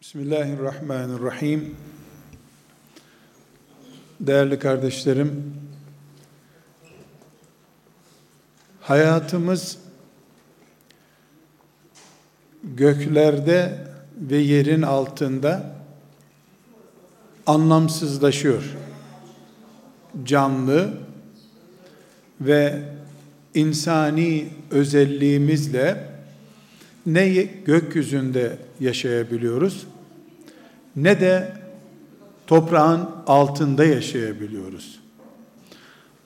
Bismillahirrahmanirrahim. Değerli kardeşlerim, hayatımız göklerde ve yerin altında anlamsızlaşıyor. Canlı ve insani özelliğimizle ne gökyüzünde yaşayabiliyoruz ne de toprağın altında yaşayabiliyoruz.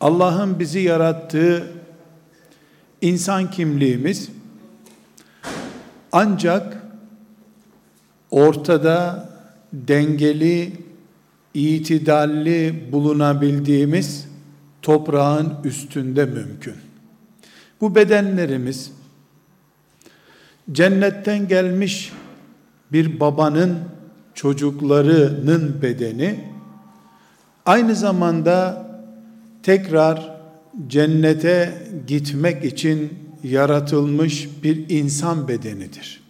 Allah'ın bizi yarattığı insan kimliğimiz ancak ortada dengeli, itidalli bulunabildiğimiz toprağın üstünde mümkün. Bu bedenlerimiz cennetten gelmiş bir babanın çocuklarının bedeni aynı zamanda tekrar cennete gitmek için yaratılmış bir insan bedenidir.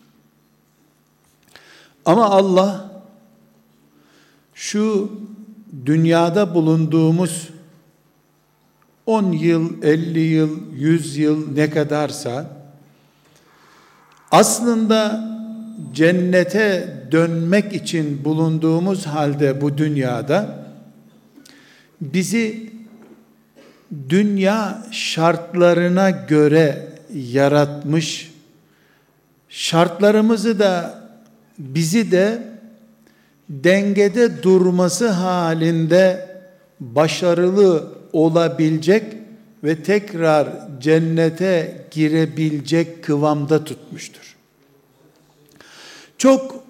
Ama Allah şu dünyada bulunduğumuz 10 yıl, 50 yıl, 100 yıl ne kadarsa aslında cennete dönmek için bulunduğumuz halde bu dünyada bizi dünya şartlarına göre yaratmış şartlarımızı da bizi de dengede durması halinde başarılı olabilecek ve tekrar cennete girebilecek kıvamda tutmuştur. Çok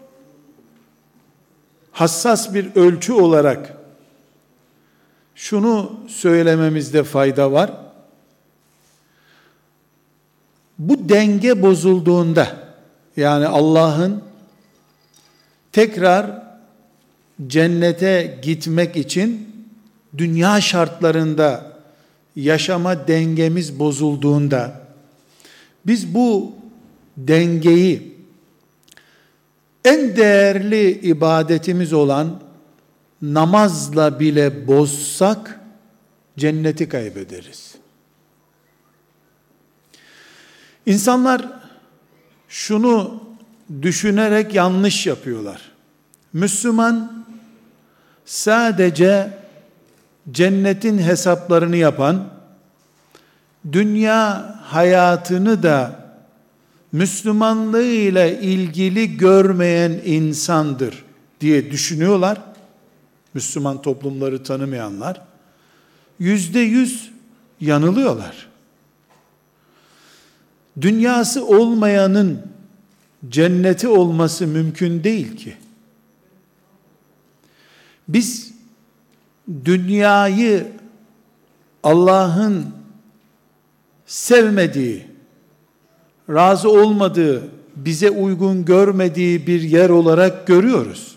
hassas bir ölçü olarak şunu söylememizde fayda var. Bu denge bozulduğunda yani Allah'ın tekrar cennete gitmek için dünya şartlarında yaşama dengemiz bozulduğunda biz bu dengeyi en değerli ibadetimiz olan namazla bile bozsak cenneti kaybederiz. İnsanlar şunu düşünerek yanlış yapıyorlar. Müslüman sadece cennetin hesaplarını yapan, dünya hayatını da Müslümanlığı ile ilgili görmeyen insandır diye düşünüyorlar. Müslüman toplumları tanımayanlar. Yüzde yüz yanılıyorlar. Dünyası olmayanın cenneti olması mümkün değil ki. Biz dünyayı Allah'ın sevmediği, razı olmadığı, bize uygun görmediği bir yer olarak görüyoruz.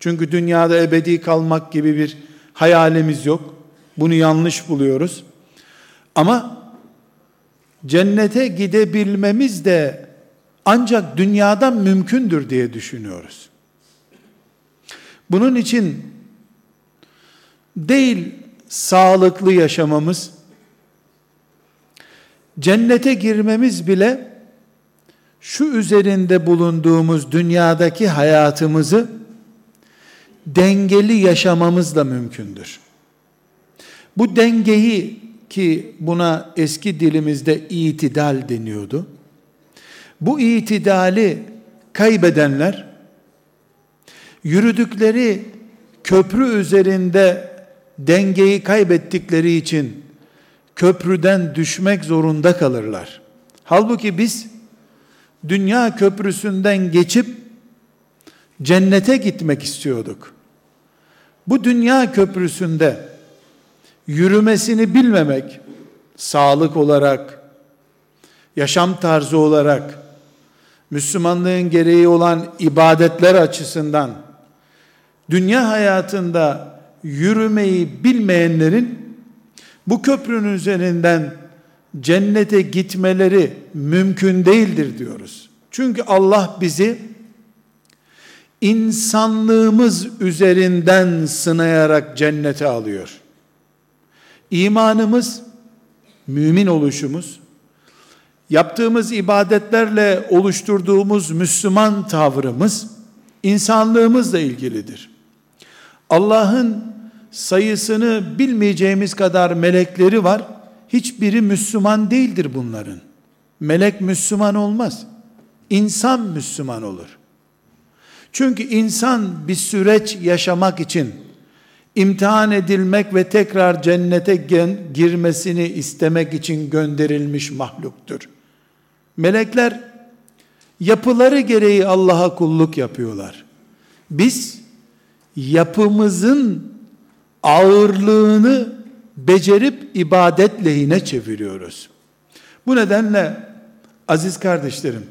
Çünkü dünyada ebedi kalmak gibi bir hayalimiz yok. Bunu yanlış buluyoruz. Ama cennete gidebilmemiz de ancak dünyadan mümkündür diye düşünüyoruz. Bunun için değil sağlıklı yaşamamız, cennete girmemiz bile şu üzerinde bulunduğumuz dünyadaki hayatımızı dengeli yaşamamızla mümkündür. Bu dengeyi ki buna eski dilimizde itidal deniyordu. Bu itidali kaybedenler yürüdükleri köprü üzerinde dengeyi kaybettikleri için köprüden düşmek zorunda kalırlar. Halbuki biz dünya köprüsünden geçip cennete gitmek istiyorduk. Bu dünya köprüsünde yürümesini bilmemek, sağlık olarak, yaşam tarzı olarak, Müslümanlığın gereği olan ibadetler açısından, dünya hayatında yürümeyi bilmeyenlerin bu köprünün üzerinden cennete gitmeleri mümkün değildir diyoruz. Çünkü Allah bizi insanlığımız üzerinden sınayarak cennete alıyor. İmanımız, mümin oluşumuz, yaptığımız ibadetlerle oluşturduğumuz Müslüman tavrımız, insanlığımızla ilgilidir. Allah'ın sayısını bilmeyeceğimiz kadar melekleri var. Hiçbiri Müslüman değildir bunların. Melek Müslüman olmaz. İnsan Müslüman olur. Çünkü insan bir süreç yaşamak için imtihan edilmek ve tekrar cennete girmesini istemek için gönderilmiş mahluktur. Melekler yapıları gereği Allah'a kulluk yapıyorlar. Biz yapımızın ağırlığını becerip ibadet lehine çeviriyoruz. Bu nedenle aziz kardeşlerim,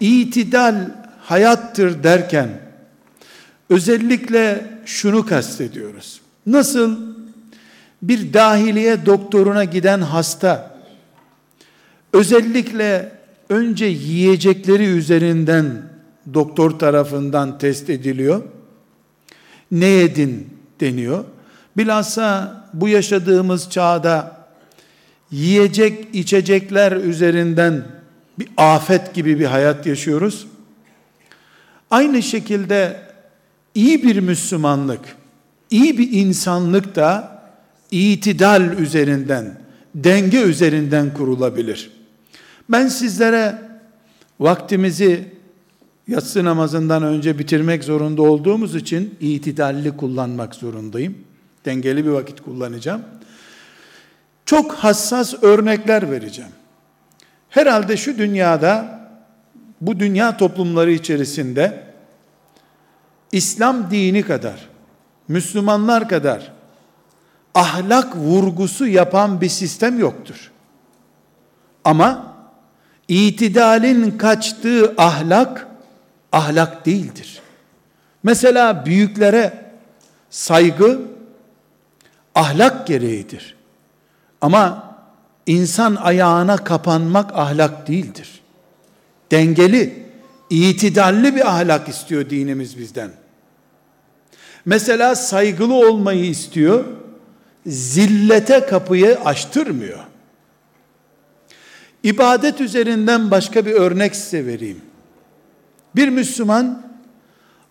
itidal hayattır derken özellikle şunu kastediyoruz. Nasıl bir dahiliye doktoruna giden hasta özellikle önce yiyecekleri üzerinden doktor tarafından test ediliyor. Ne yedin deniyor. Bilhassa bu yaşadığımız çağda yiyecek içecekler üzerinden bir afet gibi bir hayat yaşıyoruz. Aynı şekilde iyi bir Müslümanlık, iyi bir insanlık da itidal üzerinden, denge üzerinden kurulabilir. Ben sizlere vaktimizi yatsı namazından önce bitirmek zorunda olduğumuz için itidalli kullanmak zorundayım. Dengeli bir vakit kullanacağım. Çok hassas örnekler vereceğim. Herhalde şu dünyada bu dünya toplumları içerisinde İslam dini kadar, Müslümanlar kadar ahlak vurgusu yapan bir sistem yoktur. Ama itidalin kaçtığı ahlak ahlak değildir. Mesela büyüklere saygı ahlak gereğidir. Ama insan ayağına kapanmak ahlak değildir. Dengeli, itidalli bir ahlak istiyor dinimiz bizden. Mesela saygılı olmayı istiyor, zillete kapıyı açtırmıyor. İbadet üzerinden başka bir örnek size vereyim. Bir Müslüman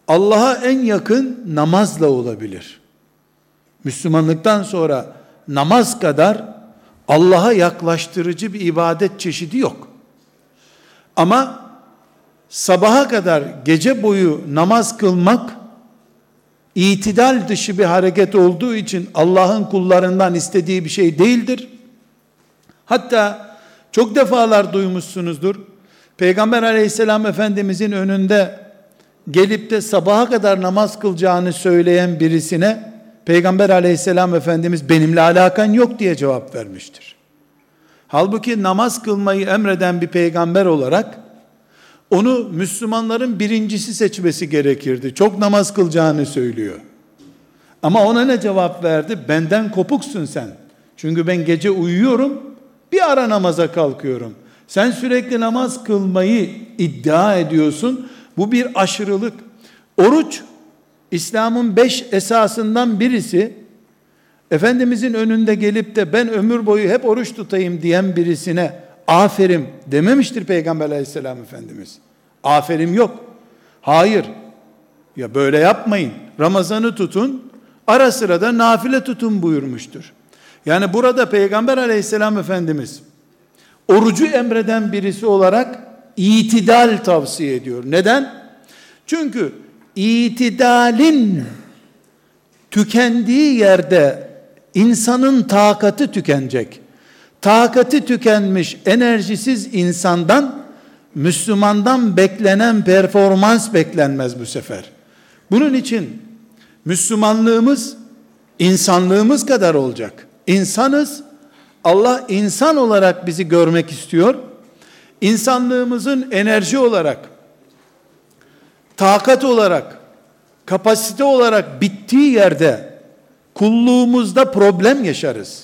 Allah'a en yakın namazla olabilir. Müslümanlıktan sonra namaz kadar Allah'a yaklaştırıcı bir ibadet çeşidi yok. Ama sabaha kadar gece boyu namaz kılmak itidal dışı bir hareket olduğu için Allah'ın kullarından istediği bir şey değildir. Hatta çok defalar duymuşsunuzdur. Peygamber aleyhisselam efendimizin önünde gelip de sabaha kadar namaz kılacağını söyleyen birisine Peygamber aleyhisselam efendimiz benimle alakan yok diye cevap vermiştir. Halbuki namaz kılmayı emreden bir peygamber olarak onu Müslümanların birincisi seçmesi gerekirdi. Çok namaz kılacağını söylüyor. Ama ona ne cevap verdi? Benden kopuksun sen. Çünkü ben gece uyuyorum, bir ara namaza kalkıyorum. Sen sürekli namaz kılmayı iddia ediyorsun. Bu bir aşırılık. Oruç, İslam'ın beş esasından birisi, Efendimizin önünde gelip de ben ömür boyu hep oruç tutayım diyen birisine aferin dememiştir Peygamber aleyhisselam Efendimiz. Aferin yok. Hayır. Ya böyle yapmayın. Ramazanı tutun, ara sıra da nafile tutun buyurmuştur. Yani burada Peygamber aleyhisselam Efendimiz orucu emreden birisi olarak itidal tavsiye ediyor. Neden? Çünkü itidalin tükendiği yerde insanın takatı tükenecek. Takatı tükenmiş, enerjisiz insandan Müslümandan beklenen performans beklenmez bu sefer. Bunun için Müslümanlığımız insanlığımız kadar olacak. İnsanız. Allah insan olarak bizi görmek istiyor. İnsanlığımızın enerji olarak, takat olarak, kapasite olarak bittiği yerde kulluğumuzda problem yaşarız.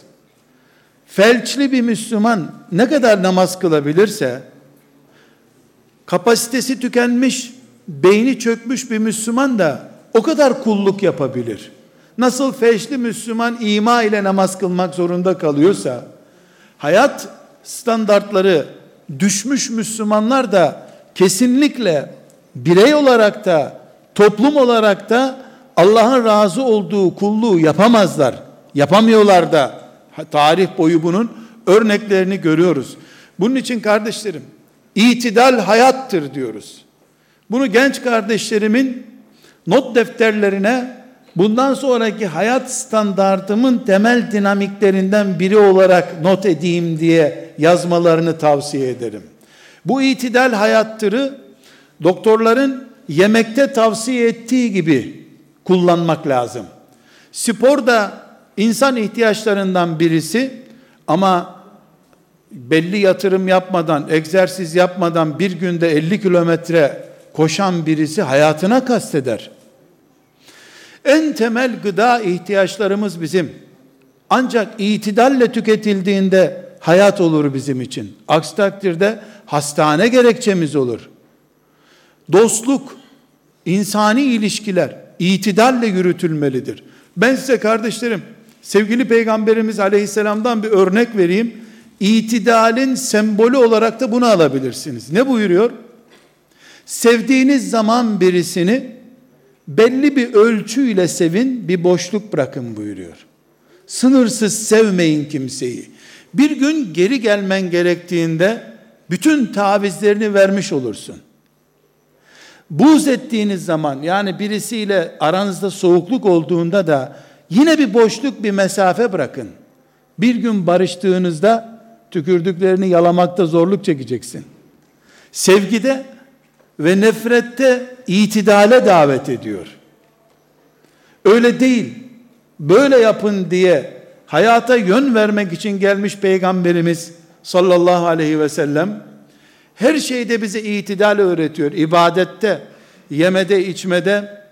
Felçli bir Müslüman ne kadar namaz kılabilirse kapasitesi tükenmiş beyni çökmüş bir Müslüman da o kadar kulluk yapabilir. Nasıl feşli Müslüman ima ile namaz kılmak zorunda kalıyorsa, hayat standartları düşmüş Müslümanlar da kesinlikle birey olarak da toplum olarak da Allah'ın razı olduğu kulluğu yapamazlar. Yapamıyorlar da tarih boyu bunun örneklerini görüyoruz. Bunun için kardeşlerim itidal hayattır diyoruz. Bunu genç kardeşlerimin not defterlerine bundan sonraki hayat standartımın temel dinamiklerinden biri olarak not edeyim diye yazmalarını tavsiye ederim. Bu itidal hayattırı doktorların yemekte tavsiye ettiği gibi kullanmak lazım. Spor da insan ihtiyaçlarından birisi ama belli yatırım yapmadan, egzersiz yapmadan bir günde 50 kilometre koşan birisi hayatına kasteder. En temel gıda ihtiyaçlarımız bizim. Ancak itidalle tüketildiğinde hayat olur bizim için. Aksi takdirde hastane gerekçemiz olur. Dostluk, insani ilişkiler itidalle yürütülmelidir. Ben size kardeşlerim, sevgili Peygamberimiz Aleyhisselam'dan bir örnek vereyim. İtidalin sembolü olarak da bunu alabilirsiniz. Ne buyuruyor? Sevdiğiniz zaman birisini belli bir ölçüyle sevin, bir boşluk bırakın buyuruyor. Sınırsız sevmeyin kimseyi. Bir gün geri gelmen gerektiğinde bütün tavizlerini vermiş olursun. Buz ettiğiniz zaman yani birisiyle aranızda soğukluk olduğunda da yine bir boşluk bir mesafe bırakın. Bir gün barıştığınızda tükürdüklerini yalamakta zorluk çekeceksin. Sevgide ve nefrette itidale davet ediyor. Öyle değil. Böyle yapın diye hayata yön vermek için gelmiş peygamberimiz sallallahu aleyhi ve sellem her şeyde bize itidal öğretiyor. İbadette, yemede, içmede,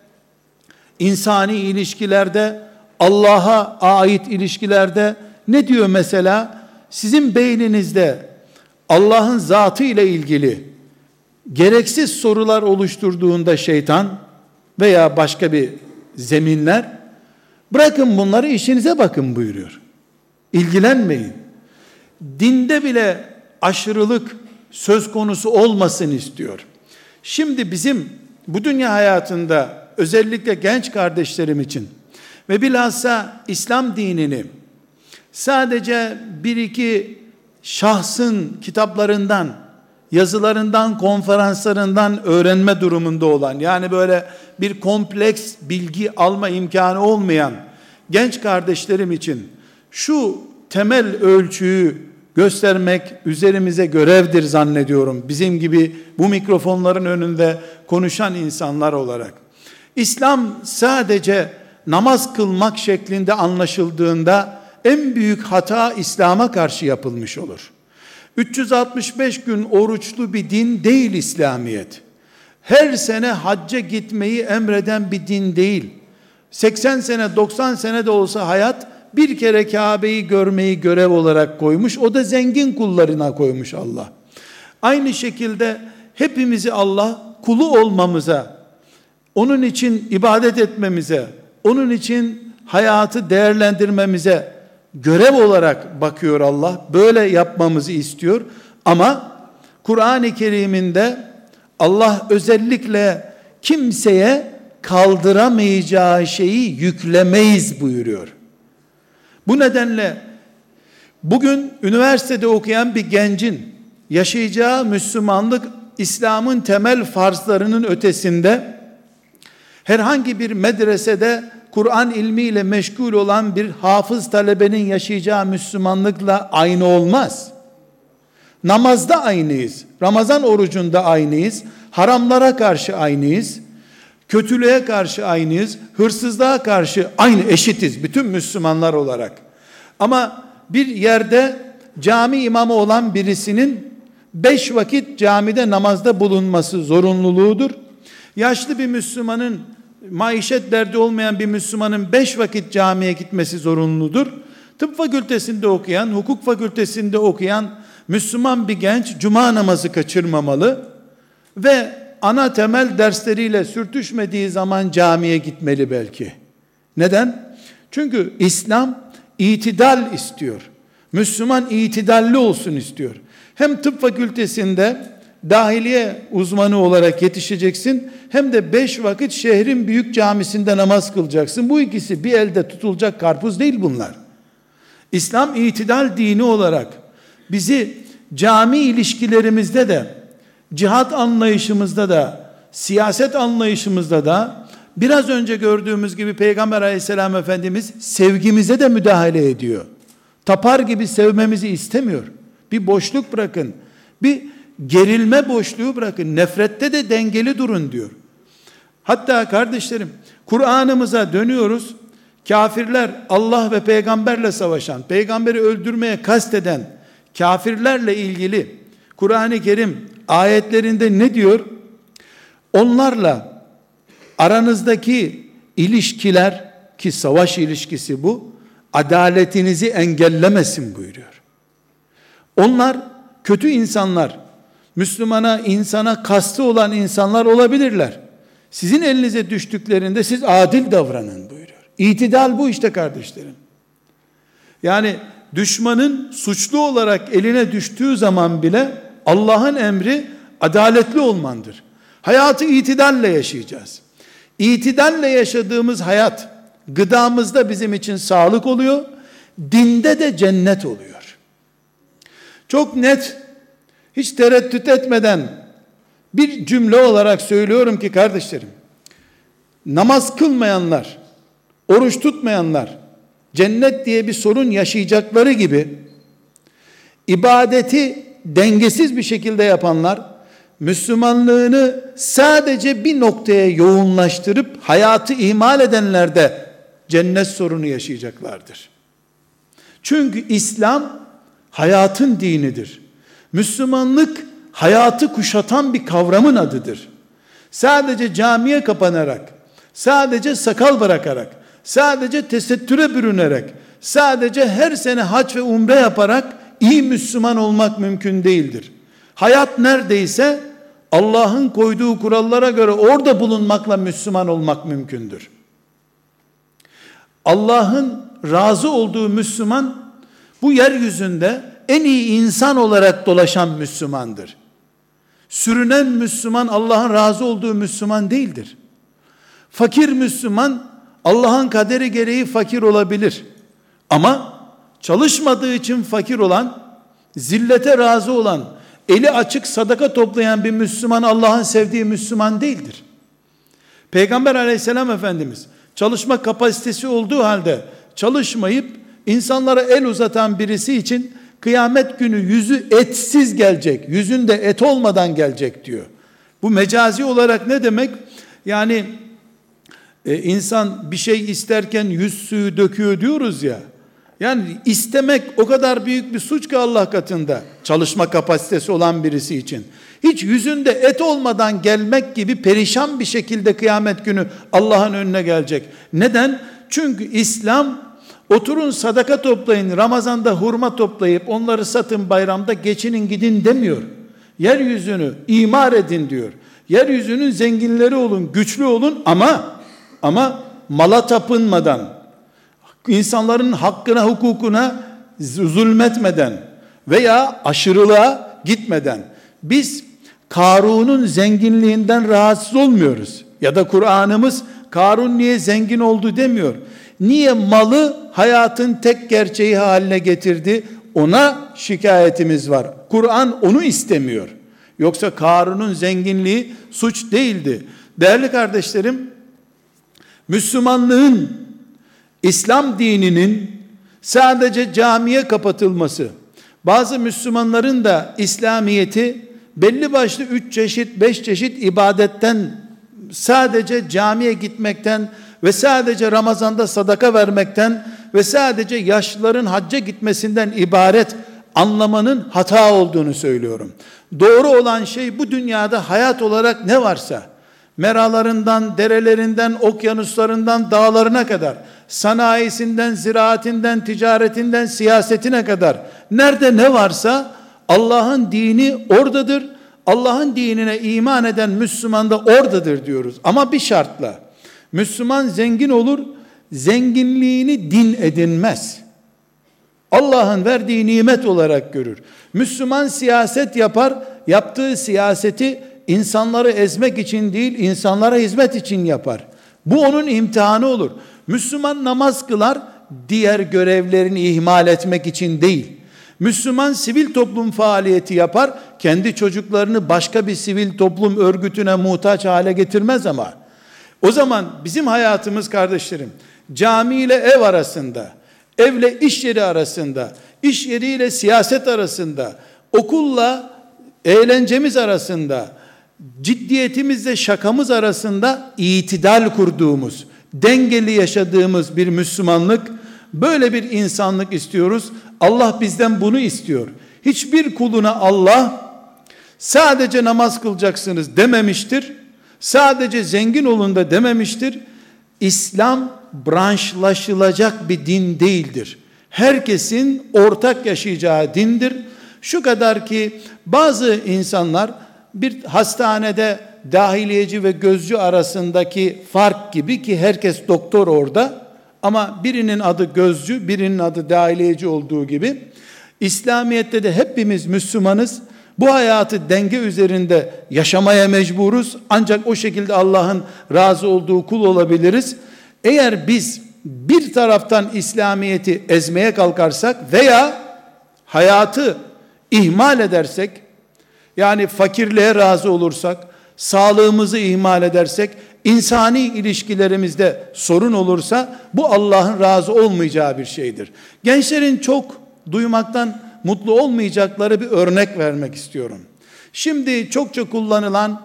insani ilişkilerde, Allah'a ait ilişkilerde ne diyor mesela? Sizin beyninizde Allah'ın zatı ile ilgili gereksiz sorular oluşturduğunda şeytan veya başka bir zeminler bırakın bunları işinize bakın buyuruyor. İlgilenmeyin. Dinde bile aşırılık söz konusu olmasın istiyor. Şimdi bizim bu dünya hayatında özellikle genç kardeşlerim için ve bilhassa İslam dinini sadece bir iki şahsın kitaplarından, yazılarından, konferanslarından öğrenme durumunda olan, yani böyle bir kompleks bilgi alma imkanı olmayan genç kardeşlerim için şu temel ölçüyü göstermek üzerimize görevdir zannediyorum. Bizim gibi bu mikrofonların önünde konuşan insanlar olarak. İslam sadece namaz kılmak şeklinde anlaşıldığında en büyük hata İslam'a karşı yapılmış olur. 365 gün oruçlu bir din değil İslamiyet. Her sene hacca gitmeyi emreden bir din değil. 80 sene 90 sene de olsa hayat bir kere Kabe'yi görmeyi görev olarak koymuş. O da zengin kullarına koymuş Allah. Aynı şekilde hepimizi Allah kulu olmamıza, onun için ibadet etmemize, onun için hayatı değerlendirmemize görev olarak bakıyor Allah. Böyle yapmamızı istiyor. Ama Kur'an-ı Kerim'inde Allah özellikle kimseye kaldıramayacağı şeyi yüklemeyiz buyuruyor. Bu nedenle bugün üniversitede okuyan bir gencin yaşayacağı Müslümanlık İslam'ın temel farzlarının ötesinde herhangi bir medresede Kur'an ilmiyle meşgul olan bir hafız talebenin yaşayacağı Müslümanlıkla aynı olmaz. Namazda aynıyız. Ramazan orucunda aynıyız. Haramlara karşı aynıyız. Kötülüğe karşı aynıyız. Hırsızlığa karşı aynı eşitiz bütün Müslümanlar olarak. Ama bir yerde cami imamı olan birisinin beş vakit camide namazda bulunması zorunluluğudur. Yaşlı bir Müslümanın maişet derdi olmayan bir Müslümanın beş vakit camiye gitmesi zorunludur. Tıp fakültesinde okuyan, hukuk fakültesinde okuyan Müslüman bir genç cuma namazı kaçırmamalı ve ana temel dersleriyle sürtüşmediği zaman camiye gitmeli belki. Neden? Çünkü İslam itidal istiyor. Müslüman itidalli olsun istiyor. Hem tıp fakültesinde dahiliye uzmanı olarak yetişeceksin hem de beş vakit şehrin büyük camisinde namaz kılacaksın. Bu ikisi bir elde tutulacak karpuz değil bunlar. İslam itidal dini olarak bizi cami ilişkilerimizde de cihat anlayışımızda da siyaset anlayışımızda da biraz önce gördüğümüz gibi Peygamber aleyhisselam Efendimiz sevgimize de müdahale ediyor. Tapar gibi sevmemizi istemiyor. Bir boşluk bırakın. Bir gerilme boşluğu bırakın. Nefrette de dengeli durun diyor. Hatta kardeşlerim Kur'an'ımıza dönüyoruz. Kafirler Allah ve peygamberle savaşan, peygamberi öldürmeye kasteden kafirlerle ilgili Kur'an-ı Kerim ayetlerinde ne diyor? Onlarla aranızdaki ilişkiler ki savaş ilişkisi bu adaletinizi engellemesin buyuruyor. Onlar kötü insanlar, Müslümana, insana kastı olan insanlar olabilirler. Sizin elinize düştüklerinde siz adil davranın buyuruyor. İtidal bu işte kardeşlerim. Yani düşmanın suçlu olarak eline düştüğü zaman bile Allah'ın emri adaletli olmandır. Hayatı itidalle yaşayacağız. İtidalle yaşadığımız hayat gıdamızda bizim için sağlık oluyor. Dinde de cennet oluyor. Çok net hiç tereddüt etmeden bir cümle olarak söylüyorum ki kardeşlerim namaz kılmayanlar oruç tutmayanlar cennet diye bir sorun yaşayacakları gibi ibadeti dengesiz bir şekilde yapanlar Müslümanlığını sadece bir noktaya yoğunlaştırıp hayatı ihmal edenler de cennet sorunu yaşayacaklardır. Çünkü İslam hayatın dinidir. Müslümanlık hayatı kuşatan bir kavramın adıdır. Sadece camiye kapanarak, sadece sakal bırakarak, sadece tesettüre bürünerek, sadece her sene hac ve umre yaparak iyi Müslüman olmak mümkün değildir. Hayat neredeyse Allah'ın koyduğu kurallara göre orada bulunmakla Müslüman olmak mümkündür. Allah'ın razı olduğu Müslüman bu yeryüzünde en iyi insan olarak dolaşan Müslümandır. Sürünen Müslüman Allah'ın razı olduğu Müslüman değildir. Fakir Müslüman Allah'ın kaderi gereği fakir olabilir. Ama çalışmadığı için fakir olan, zillete razı olan, eli açık sadaka toplayan bir Müslüman Allah'ın sevdiği Müslüman değildir. Peygamber aleyhisselam efendimiz çalışma kapasitesi olduğu halde çalışmayıp insanlara el uzatan birisi için kıyamet günü yüzü etsiz gelecek. Yüzünde et olmadan gelecek diyor. Bu mecazi olarak ne demek? Yani e, insan bir şey isterken yüz suyu döküyor diyoruz ya. Yani istemek o kadar büyük bir suç ki Allah katında çalışma kapasitesi olan birisi için. Hiç yüzünde et olmadan gelmek gibi perişan bir şekilde kıyamet günü Allah'ın önüne gelecek. Neden? Çünkü İslam oturun sadaka toplayın, Ramazan'da hurma toplayıp onları satın bayramda geçinin gidin demiyor. Yeryüzünü imar edin diyor. Yeryüzünün zenginleri olun, güçlü olun ama ama mala tapınmadan, insanların hakkına, hukukuna zulmetmeden veya aşırılığa gitmeden biz Karun'un zenginliğinden rahatsız olmuyoruz. Ya da Kur'an'ımız Karun niye zengin oldu demiyor. Niye malı hayatın tek gerçeği haline getirdi? Ona şikayetimiz var. Kur'an onu istemiyor. Yoksa Karun'un zenginliği suç değildi. Değerli kardeşlerim, Müslümanlığın, İslam dininin sadece camiye kapatılması, bazı Müslümanların da İslamiyeti belli başlı üç çeşit, beş çeşit ibadetten sadece camiye gitmekten ve sadece Ramazan'da sadaka vermekten ve sadece yaşlıların hacca gitmesinden ibaret anlamanın hata olduğunu söylüyorum. Doğru olan şey bu dünyada hayat olarak ne varsa, meralarından, derelerinden, okyanuslarından, dağlarına kadar, sanayisinden, ziraatinden, ticaretinden, siyasetine kadar, nerede ne varsa Allah'ın dini oradadır. Allah'ın dinine iman eden Müslüman da oradadır diyoruz. Ama bir şartla. Müslüman zengin olur, zenginliğini din edinmez. Allah'ın verdiği nimet olarak görür. Müslüman siyaset yapar, yaptığı siyaseti insanları ezmek için değil, insanlara hizmet için yapar. Bu onun imtihanı olur. Müslüman namaz kılar, diğer görevlerini ihmal etmek için değil. Müslüman sivil toplum faaliyeti yapar, kendi çocuklarını başka bir sivil toplum örgütüne muhtaç hale getirmez ama. O zaman bizim hayatımız kardeşlerim, cami ile ev arasında, evle iş yeri arasında, iş yeriyle siyaset arasında, okulla eğlencemiz arasında, ciddiyetimizle şakamız arasında itidal kurduğumuz, dengeli yaşadığımız bir Müslümanlık, böyle bir insanlık istiyoruz. Allah bizden bunu istiyor. Hiçbir kuluna Allah sadece namaz kılacaksınız dememiştir. Sadece zengin olun da dememiştir. İslam branşlaşılacak bir din değildir. Herkesin ortak yaşayacağı dindir. Şu kadar ki bazı insanlar bir hastanede dahiliyeci ve gözcü arasındaki fark gibi ki herkes doktor orada ama birinin adı gözcü, birinin adı dahiliyeci olduğu gibi İslamiyet'te de hepimiz Müslümanız. Bu hayatı denge üzerinde yaşamaya mecburuz. Ancak o şekilde Allah'ın razı olduğu kul olabiliriz. Eğer biz bir taraftan İslamiyet'i ezmeye kalkarsak veya hayatı ihmal edersek, yani fakirliğe razı olursak, sağlığımızı ihmal edersek, insani ilişkilerimizde sorun olursa bu Allah'ın razı olmayacağı bir şeydir. Gençlerin çok duymaktan mutlu olmayacakları bir örnek vermek istiyorum. Şimdi çokça kullanılan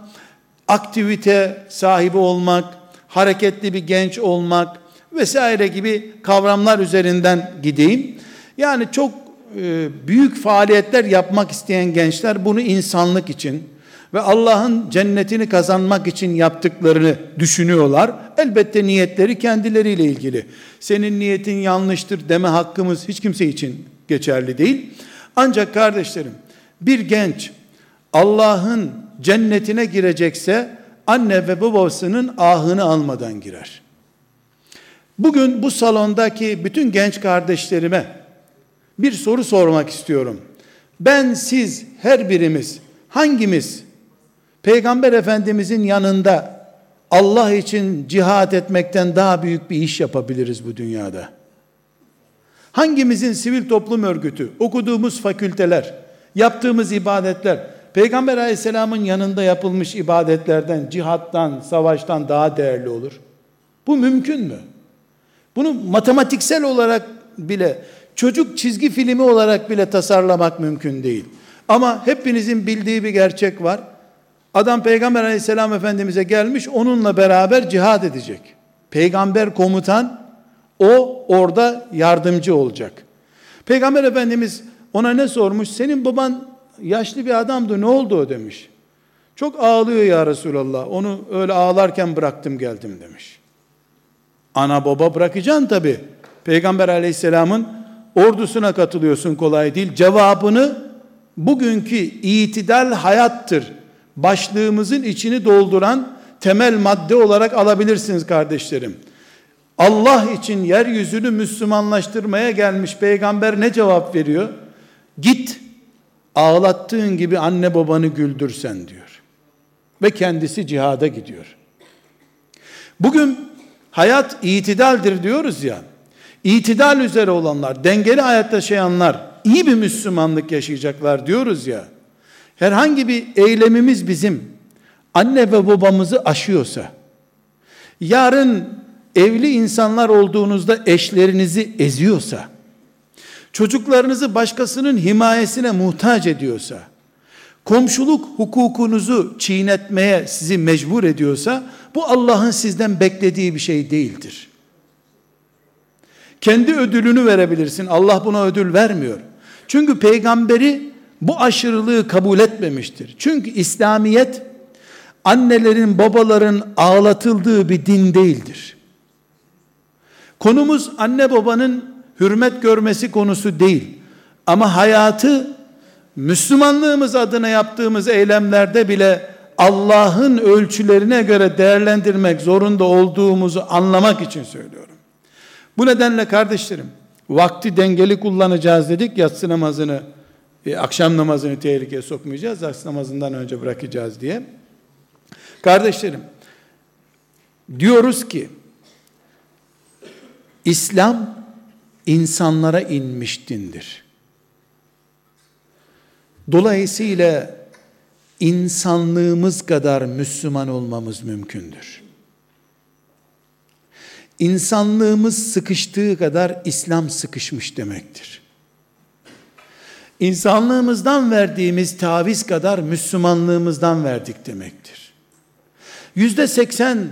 aktivite sahibi olmak, hareketli bir genç olmak vesaire gibi kavramlar üzerinden gideyim. Yani çok e, büyük faaliyetler yapmak isteyen gençler bunu insanlık için ve Allah'ın cennetini kazanmak için yaptıklarını düşünüyorlar. Elbette niyetleri kendileriyle ilgili. Senin niyetin yanlıştır deme hakkımız hiç kimse için geçerli değil. Ancak kardeşlerim bir genç Allah'ın cennetine girecekse anne ve babasının ahını almadan girer. Bugün bu salondaki bütün genç kardeşlerime bir soru sormak istiyorum. Ben siz her birimiz hangimiz Peygamber Efendimizin yanında Allah için cihat etmekten daha büyük bir iş yapabiliriz bu dünyada? Hangimizin sivil toplum örgütü, okuduğumuz fakülteler, yaptığımız ibadetler, Peygamber aleyhisselamın yanında yapılmış ibadetlerden, cihattan, savaştan daha değerli olur? Bu mümkün mü? Bunu matematiksel olarak bile, çocuk çizgi filmi olarak bile tasarlamak mümkün değil. Ama hepinizin bildiği bir gerçek var. Adam Peygamber aleyhisselam efendimize gelmiş, onunla beraber cihad edecek. Peygamber komutan, o orada yardımcı olacak. Peygamber Efendimiz ona ne sormuş? Senin baban yaşlı bir adamdı ne oldu o demiş. Çok ağlıyor ya Resulallah. Onu öyle ağlarken bıraktım geldim demiş. Ana baba bırakacaksın tabi. Peygamber aleyhisselamın ordusuna katılıyorsun kolay değil. Cevabını bugünkü itidal hayattır. Başlığımızın içini dolduran temel madde olarak alabilirsiniz kardeşlerim. Allah için yeryüzünü Müslümanlaştırmaya gelmiş peygamber ne cevap veriyor? Git ağlattığın gibi anne babanı güldürsen diyor. Ve kendisi cihada gidiyor. Bugün hayat itidaldir diyoruz ya. İtidal üzere olanlar, dengeli hayat yaşayanlar iyi bir Müslümanlık yaşayacaklar diyoruz ya. Herhangi bir eylemimiz bizim anne ve babamızı aşıyorsa, yarın evli insanlar olduğunuzda eşlerinizi eziyorsa, çocuklarınızı başkasının himayesine muhtaç ediyorsa, komşuluk hukukunuzu çiğnetmeye sizi mecbur ediyorsa, bu Allah'ın sizden beklediği bir şey değildir. Kendi ödülünü verebilirsin. Allah buna ödül vermiyor. Çünkü peygamberi bu aşırılığı kabul etmemiştir. Çünkü İslamiyet annelerin, babaların ağlatıldığı bir din değildir. Konumuz anne babanın hürmet görmesi konusu değil. Ama hayatı Müslümanlığımız adına yaptığımız eylemlerde bile Allah'ın ölçülerine göre değerlendirmek zorunda olduğumuzu anlamak için söylüyorum. Bu nedenle kardeşlerim, vakti dengeli kullanacağız dedik, yatsı namazını, e, akşam namazını tehlikeye sokmayacağız, yatsı namazından önce bırakacağız diye. Kardeşlerim, diyoruz ki, İslam insanlara inmiş dindir. Dolayısıyla insanlığımız kadar Müslüman olmamız mümkündür. İnsanlığımız sıkıştığı kadar İslam sıkışmış demektir. İnsanlığımızdan verdiğimiz taviz kadar Müslümanlığımızdan verdik demektir. Yüzde seksen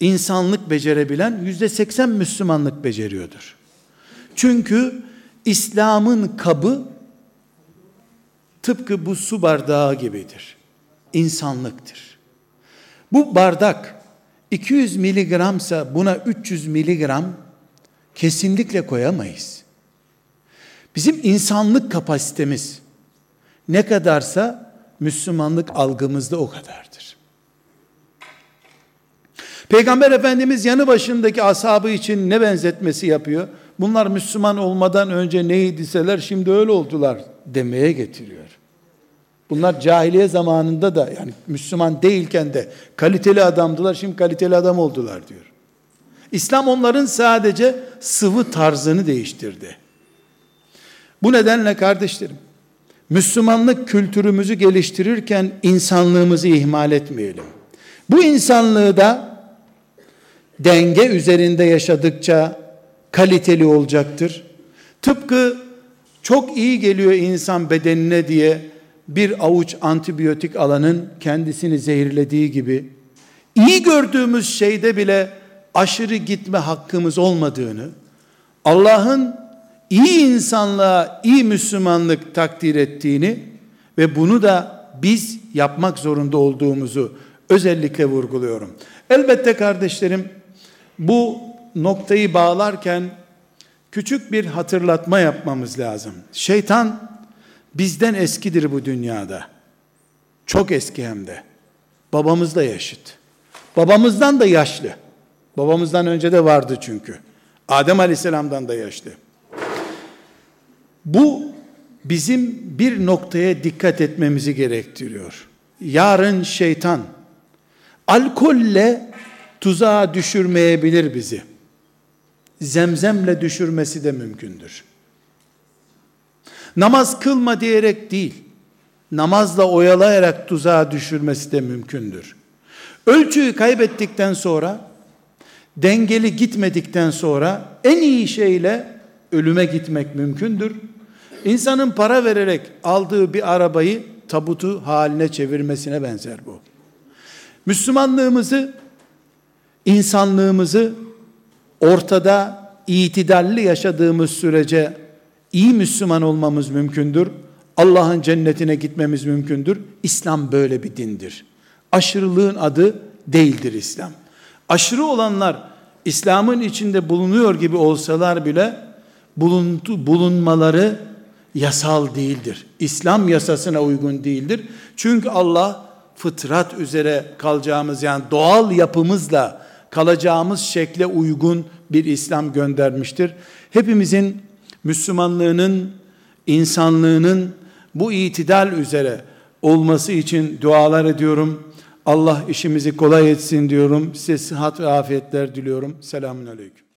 insanlık becerebilen yüzde seksen Müslümanlık beceriyordur. Çünkü İslam'ın kabı tıpkı bu su bardağı gibidir. İnsanlıktır. Bu bardak 200 miligramsa buna 300 miligram kesinlikle koyamayız. Bizim insanlık kapasitemiz ne kadarsa Müslümanlık algımızda o kadardır. Peygamber Efendimiz yanı başındaki ashabı için ne benzetmesi yapıyor? Bunlar Müslüman olmadan önce neydiseler şimdi öyle oldular demeye getiriyor. Bunlar cahiliye zamanında da yani Müslüman değilken de kaliteli adamdılar şimdi kaliteli adam oldular diyor. İslam onların sadece sıvı tarzını değiştirdi. Bu nedenle kardeşlerim Müslümanlık kültürümüzü geliştirirken insanlığımızı ihmal etmeyelim. Bu insanlığı da denge üzerinde yaşadıkça kaliteli olacaktır. Tıpkı çok iyi geliyor insan bedenine diye bir avuç antibiyotik alanın kendisini zehirlediği gibi iyi gördüğümüz şeyde bile aşırı gitme hakkımız olmadığını, Allah'ın iyi insanlığa iyi Müslümanlık takdir ettiğini ve bunu da biz yapmak zorunda olduğumuzu özellikle vurguluyorum. Elbette kardeşlerim bu noktayı bağlarken küçük bir hatırlatma yapmamız lazım. Şeytan bizden eskidir bu dünyada. Çok eski hem de. Babamız da yaşıt. Babamızdan da yaşlı. Babamızdan önce de vardı çünkü. Adem Aleyhisselam'dan da yaşlı. Bu bizim bir noktaya dikkat etmemizi gerektiriyor. Yarın şeytan alkolle tuzağa düşürmeyebilir bizi zemzemle düşürmesi de mümkündür. Namaz kılma diyerek değil, namazla oyalayarak tuzağa düşürmesi de mümkündür. Ölçüyü kaybettikten sonra, dengeli gitmedikten sonra en iyi şeyle ölüme gitmek mümkündür. İnsanın para vererek aldığı bir arabayı tabutu haline çevirmesine benzer bu. Müslümanlığımızı, insanlığımızı ortada itidalli yaşadığımız sürece iyi Müslüman olmamız mümkündür. Allah'ın cennetine gitmemiz mümkündür. İslam böyle bir dindir. Aşırılığın adı değildir İslam. Aşırı olanlar İslam'ın içinde bulunuyor gibi olsalar bile buluntu, bulunmaları yasal değildir. İslam yasasına uygun değildir. Çünkü Allah fıtrat üzere kalacağımız yani doğal yapımızla kalacağımız şekle uygun bir İslam göndermiştir. Hepimizin Müslümanlığının, insanlığının bu itidal üzere olması için dualar ediyorum. Allah işimizi kolay etsin diyorum. Size sıhhat ve afiyetler diliyorum. Selamun Aleyküm.